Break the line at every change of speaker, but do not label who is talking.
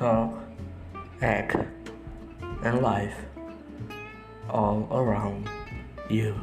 talk, act, and life all around you.